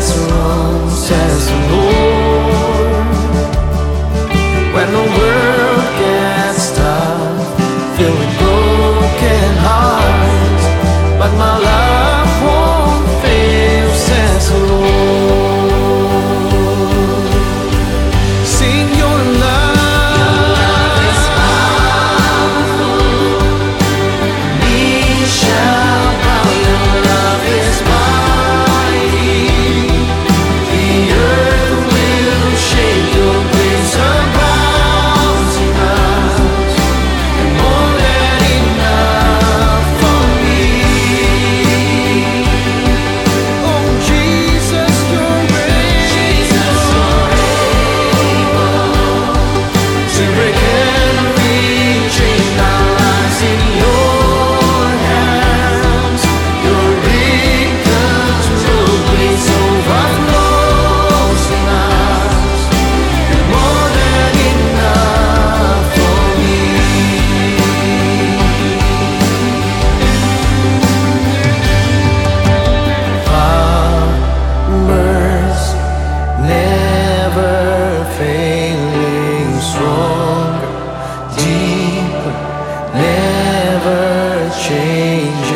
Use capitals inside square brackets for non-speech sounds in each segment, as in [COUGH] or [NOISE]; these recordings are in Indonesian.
says wrong, says wrong. change.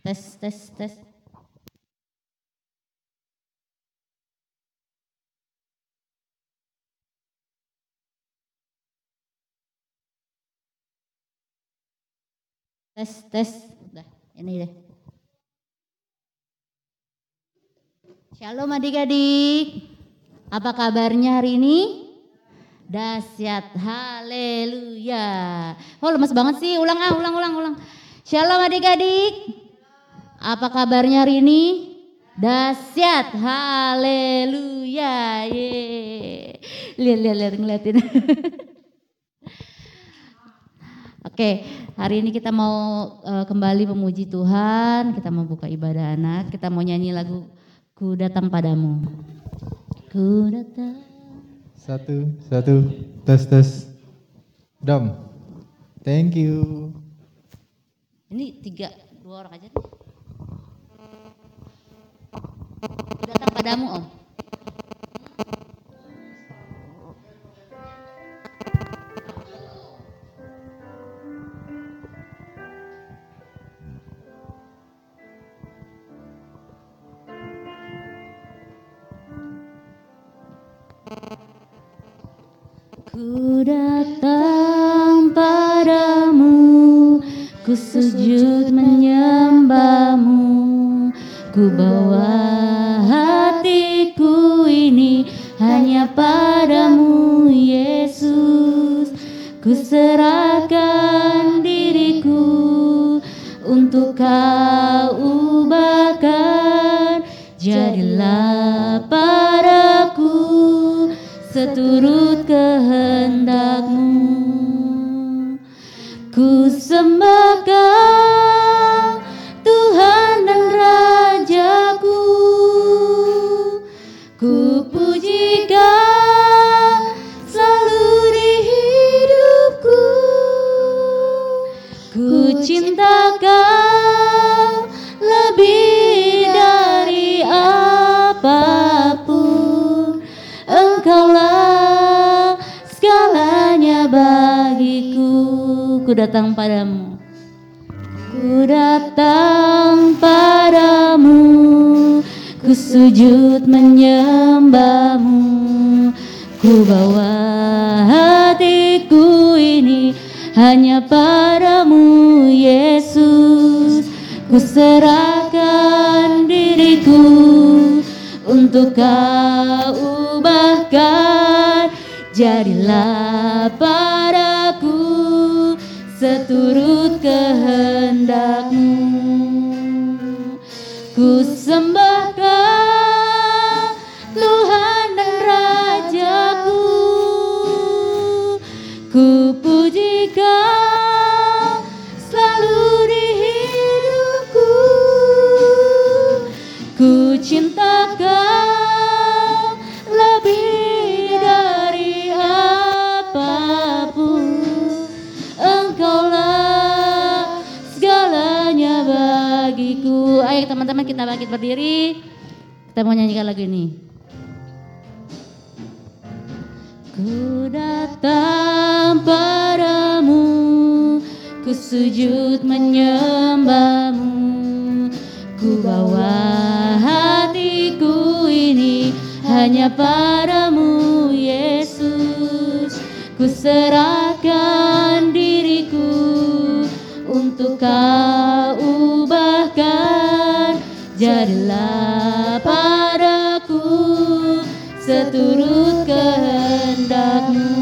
Tes, tes, tes. Tes, tes. Udah, ini deh. Shalom adik-adik. Apa kabarnya hari ini? Dasyat, haleluya. Oh lemas banget sih, ulang ah, ulang, ulang, ulang. Shalom adik-adik. Apa kabarnya hari ini? Dasyat, haleluya. Ye. Lihat, lihat, lihat, ngeliatin. [LAUGHS] Oke, hari ini kita mau uh, kembali memuji Tuhan, kita mau buka ibadah anak, kita mau nyanyi lagu Ku datang padamu. Ku datang. Satu, satu, tes, tes. Dom, thank you. Ini tiga, dua orang aja nih. Datang padamu om. Ku datang padamu, ku sujud menyembahmu, ku bawa serahkan diriku untuk kau ubahkan, jadilah padaku seturut kehendakmu. Ku sembahkan Ku datang padamu. Ku datang padamu. Ku sujud menyembahmu. Ku bawa hatiku ini Hanya padamu Yesus. Ku serahkan diriku Untuk kau ubahkan. Jadilah padaku seturut kehendakmu. Ku sembahkan kita bangkit berdiri. Kita mau nyanyikan lagu ini. Ku datang padamu Ku sujud menyembahmu Ku bawa hatiku ini Hanya padamu Yesus. Ku serahkan diriku Untuk kau Jadilah padaku seturut kehendakmu.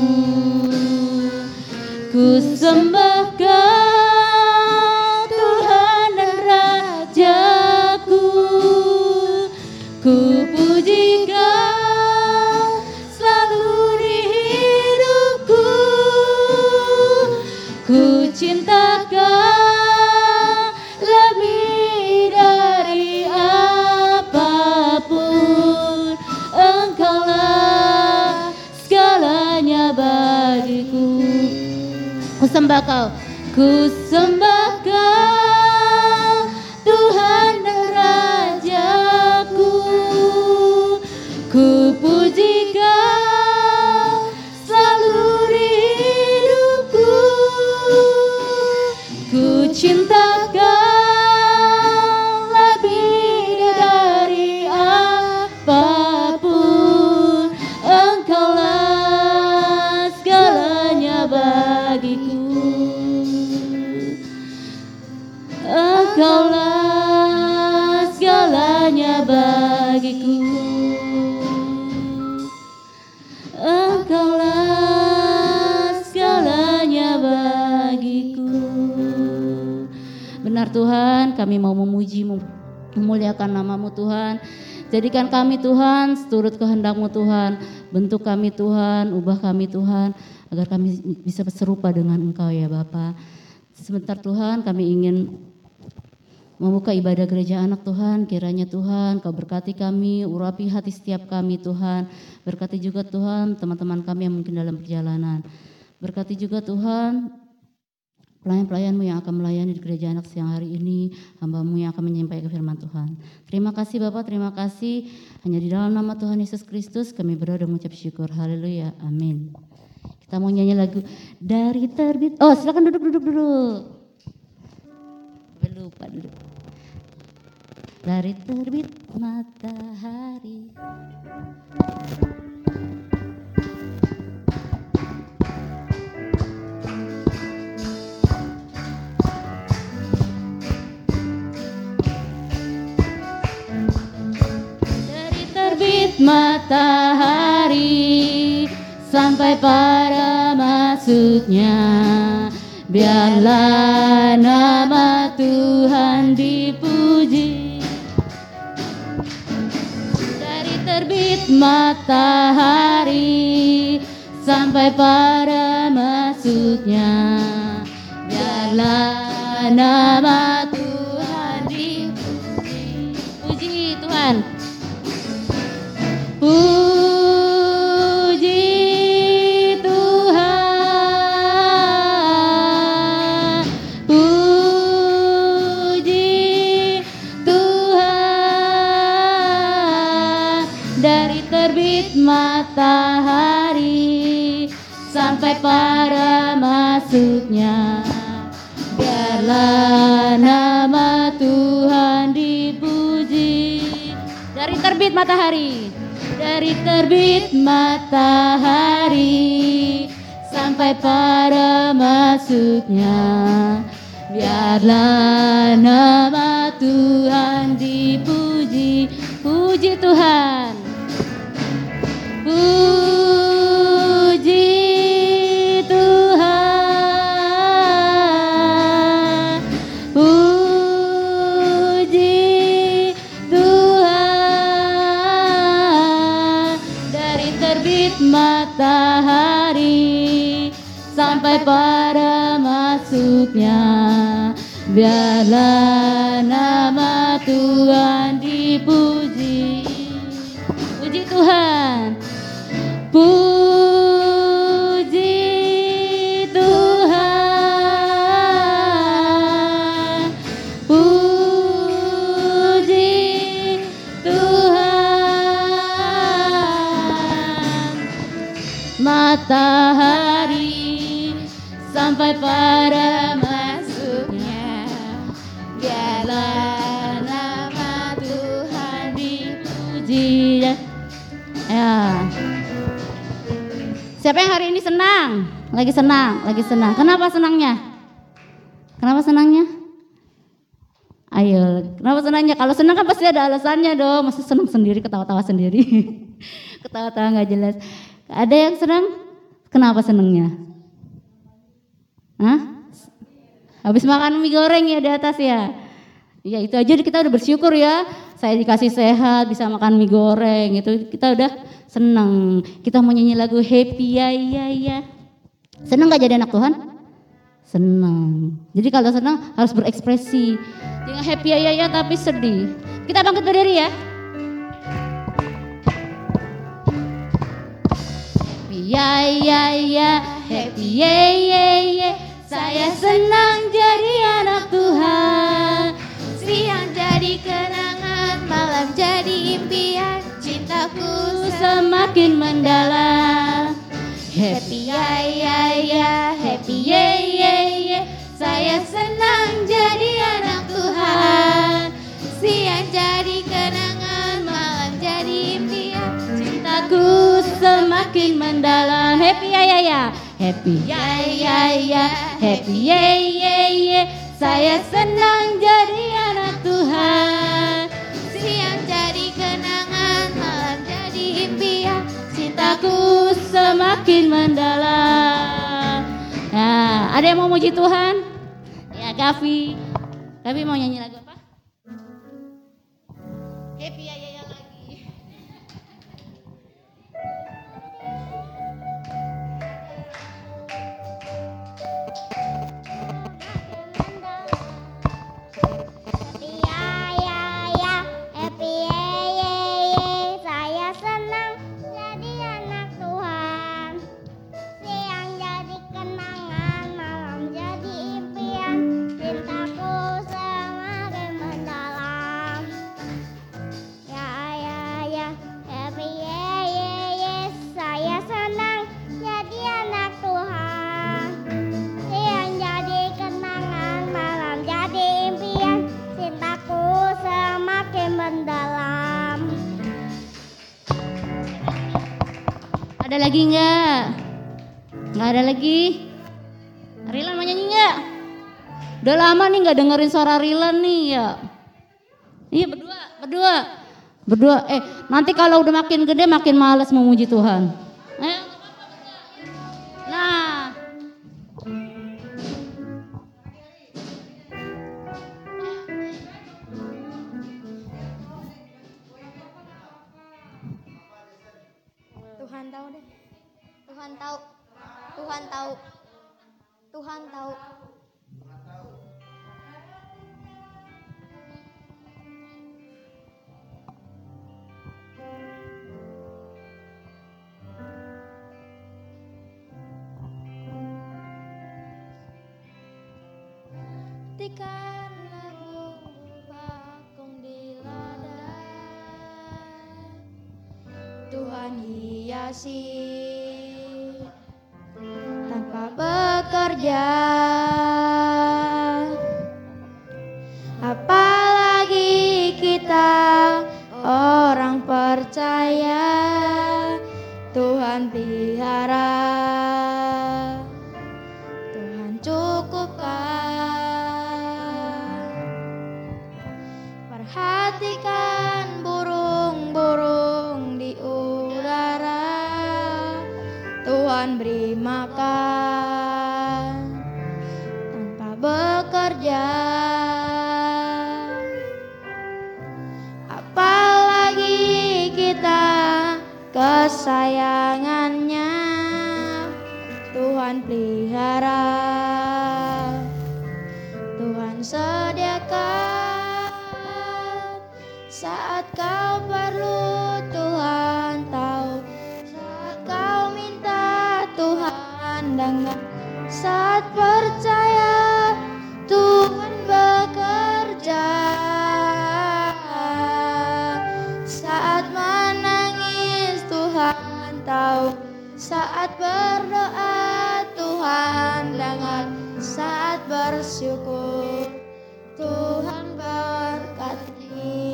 Ku sembahkan sembah kau. Ku benar Tuhan, kami mau memuji, memuliakan namamu Tuhan. Jadikan kami Tuhan, seturut kehendakmu Tuhan. Bentuk kami Tuhan, ubah kami Tuhan. Agar kami bisa serupa dengan Engkau ya Bapa. Sebentar Tuhan kami ingin membuka ibadah gereja anak Tuhan. Kiranya Tuhan kau berkati kami, urapi hati setiap kami Tuhan. Berkati juga Tuhan teman-teman kami yang mungkin dalam perjalanan. Berkati juga Tuhan pelayan-pelayanmu yang akan melayani di gereja anak siang hari ini, hambamu yang akan menyampaikan firman Tuhan. Terima kasih Bapak, terima kasih. Hanya di dalam nama Tuhan Yesus Kristus kami berdoa dan mengucap syukur. Haleluya, amin. Kita mau nyanyi lagu dari terbit. Oh silakan duduk, duduk, duduk. Lupa duduk. Dari terbit matahari. Matahari sampai pada masuknya biarlah nama Tuhan dipuji. Dari terbit matahari sampai pada masuknya biarlah nama matahari sampai pada masuknya. Biarlah nama Tuhan dipuji dari terbit matahari dari terbit matahari sampai pada masuknya. Biarlah nama Tuhan dipuji puji Tuhan. Puji biarlah siapa yang hari ini senang? Lagi senang lagi senang. Kenapa senangnya? Kenapa senangnya? Ayo kenapa senangnya? Kalau senang kan pasti ada alasannya dong. Masih senang sendiri ketawa-tawa sendiri? [LAUGHS] Ketawa-tawa nggak jelas. Ada yang senang? Kenapa senangnya? Hah? Habis makan mie goreng ya di atas ya. Ya itu aja kita udah bersyukur ya. Saya dikasih sehat, bisa makan mie goreng itu kita udah senang. Kita mau nyanyi lagu happy ya ya ya. Senang gak jadi anak Tuhan? Senang. Jadi kalau senang harus berekspresi. Jangan happy ya ya ya tapi sedih. Kita bangkit berdiri ya. Happy ya ya ya, happy ya ya ya. Saya senang Semakin mendalam. happy ya ya ya, happy ya ya ya. Saya senang jadi anak Tuhan. Siang jadi kenangan, malam jadi impian, Cintaku semakin mendalam. Happy ya ya ya. Happy ya ya ya. Happy ya ya ya. Saya senang jadi anak Tuhan. Semakin mendalam. Nah, ada yang mau muji Tuhan? Ya, Gavi. Gavi mau nyanyi lagu. Ada lagi enggak? Enggak ada lagi? Rilan mau nyanyi enggak? Udah lama nih enggak dengerin suara Rilan nih ya. Iya berdua, berdua, berdua. Eh nanti kalau udah makin gede makin males memuji Tuhan. Ayo. tahu. Ketika lagu bakung di lada Tuhan hiasi kerja. kesayangannya. Tuhan pelihara Syukur Tuhan berkati.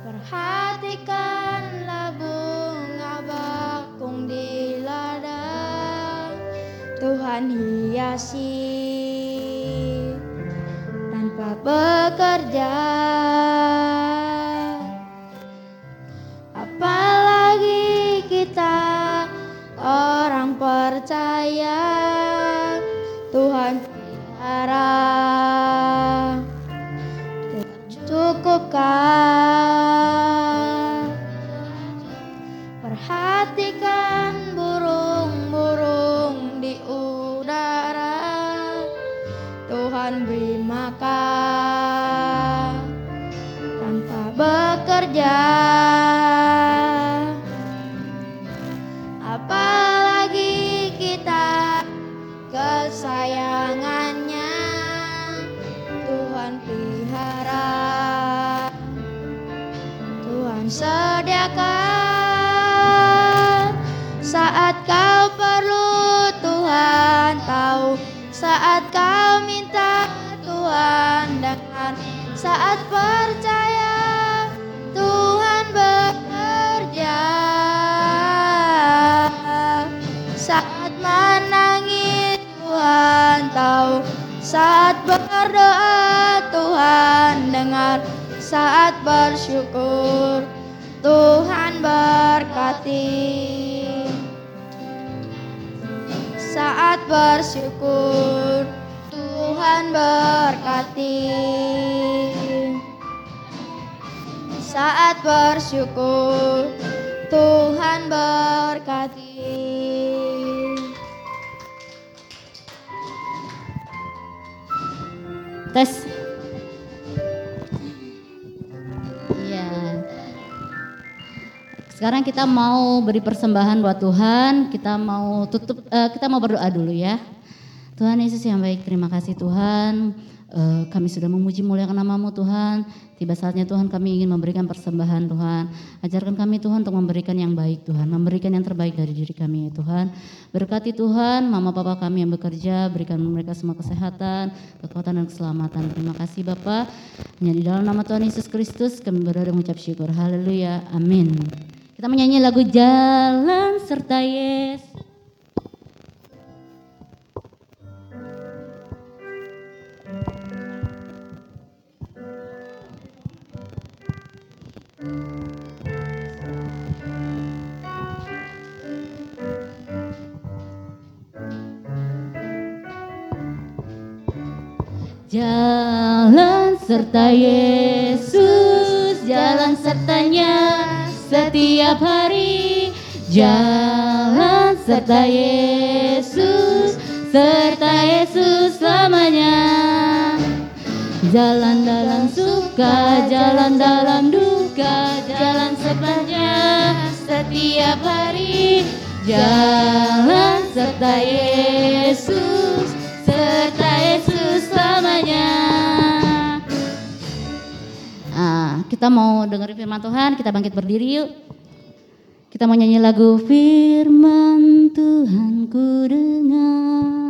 Perhatikanlah bunga bakung di ladang. Tuhan hiasi. Tanpa bekerja bersyukur. Tuhan berkati. Saat bersyukur Tuhan berkati. Saat bersyukur Tuhan berkati. Tes. Sekarang kita mau beri persembahan buat Tuhan. Kita mau tutup, eh, kita mau berdoa dulu ya. Tuhan Yesus yang baik, terima kasih Tuhan. Eh, kami sudah memuji muliakan namamu Tuhan. Tiba saatnya Tuhan kami ingin memberikan persembahan Tuhan. Ajarkan kami Tuhan untuk memberikan yang baik Tuhan. Memberikan yang terbaik dari diri kami ya Tuhan. Berkati Tuhan, mama papa kami yang bekerja. Berikan mereka semua kesehatan, kekuatan dan keselamatan. Terima kasih Bapak. Hanya di dalam nama Tuhan Yesus Kristus kami berdoa dan mengucap syukur. Haleluya. Amin. Kita menyanyi lagu Jalan Serta Yesus. Jalan serta Yesus, jalan sertanya setiap hari. Jalan serta Yesus, serta Yesus selamanya. Jalan dalam suka, jalan dalam duka, jalan sertanya setiap hari. Jalan serta Yesus, kita mau dengerin firman Tuhan, kita bangkit berdiri yuk. Kita mau nyanyi lagu Firman Tuhan ku dengar.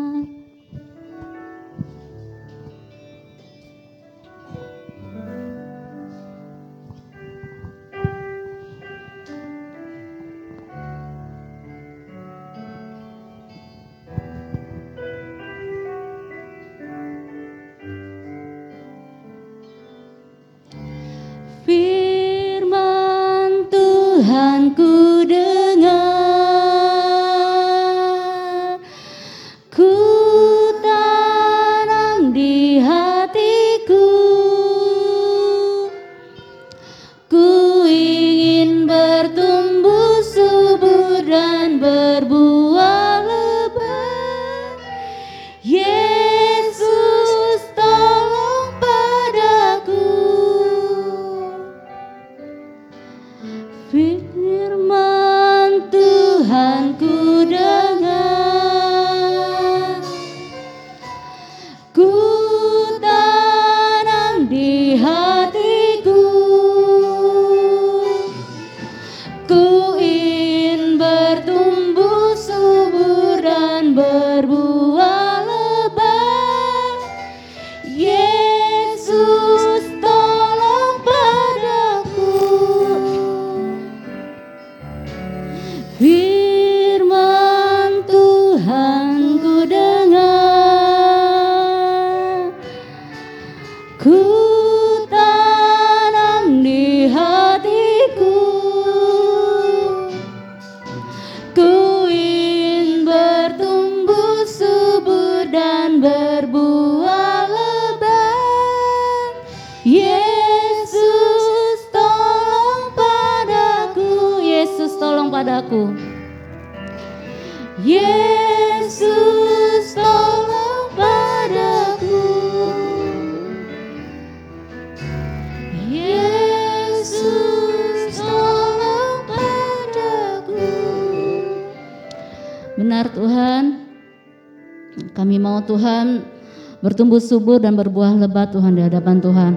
Bertumbuh subur dan berbuah lebat Tuhan di hadapan Tuhan.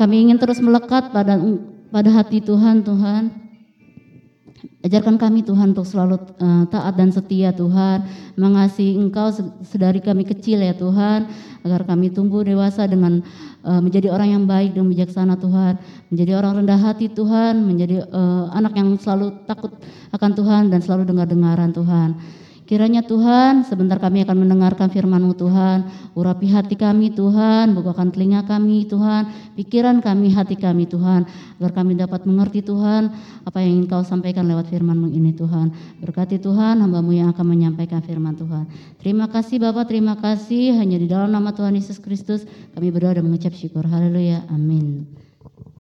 Kami ingin terus melekat pada pada hati Tuhan Tuhan. Ajarkan kami Tuhan untuk selalu eh, taat dan setia Tuhan, mengasihi Engkau se- sedari kami kecil ya Tuhan, agar kami tumbuh dewasa dengan eh, menjadi orang yang baik dan bijaksana Tuhan, menjadi orang rendah hati Tuhan, menjadi eh, anak yang selalu takut akan Tuhan dan selalu dengar-dengaran Tuhan. Kiranya Tuhan, sebentar kami akan mendengarkan firman-Mu Tuhan. Urapi hati kami Tuhan, bukakan telinga kami Tuhan, pikiran kami, hati kami Tuhan, agar kami dapat mengerti Tuhan apa yang ingin Kau sampaikan lewat firman-Mu ini Tuhan. Berkati Tuhan, hamba-Mu yang akan menyampaikan firman Tuhan. Terima kasih Bapak, terima kasih. Hanya di dalam nama Tuhan Yesus Kristus kami berdoa dan mengucap syukur. Haleluya. Amin.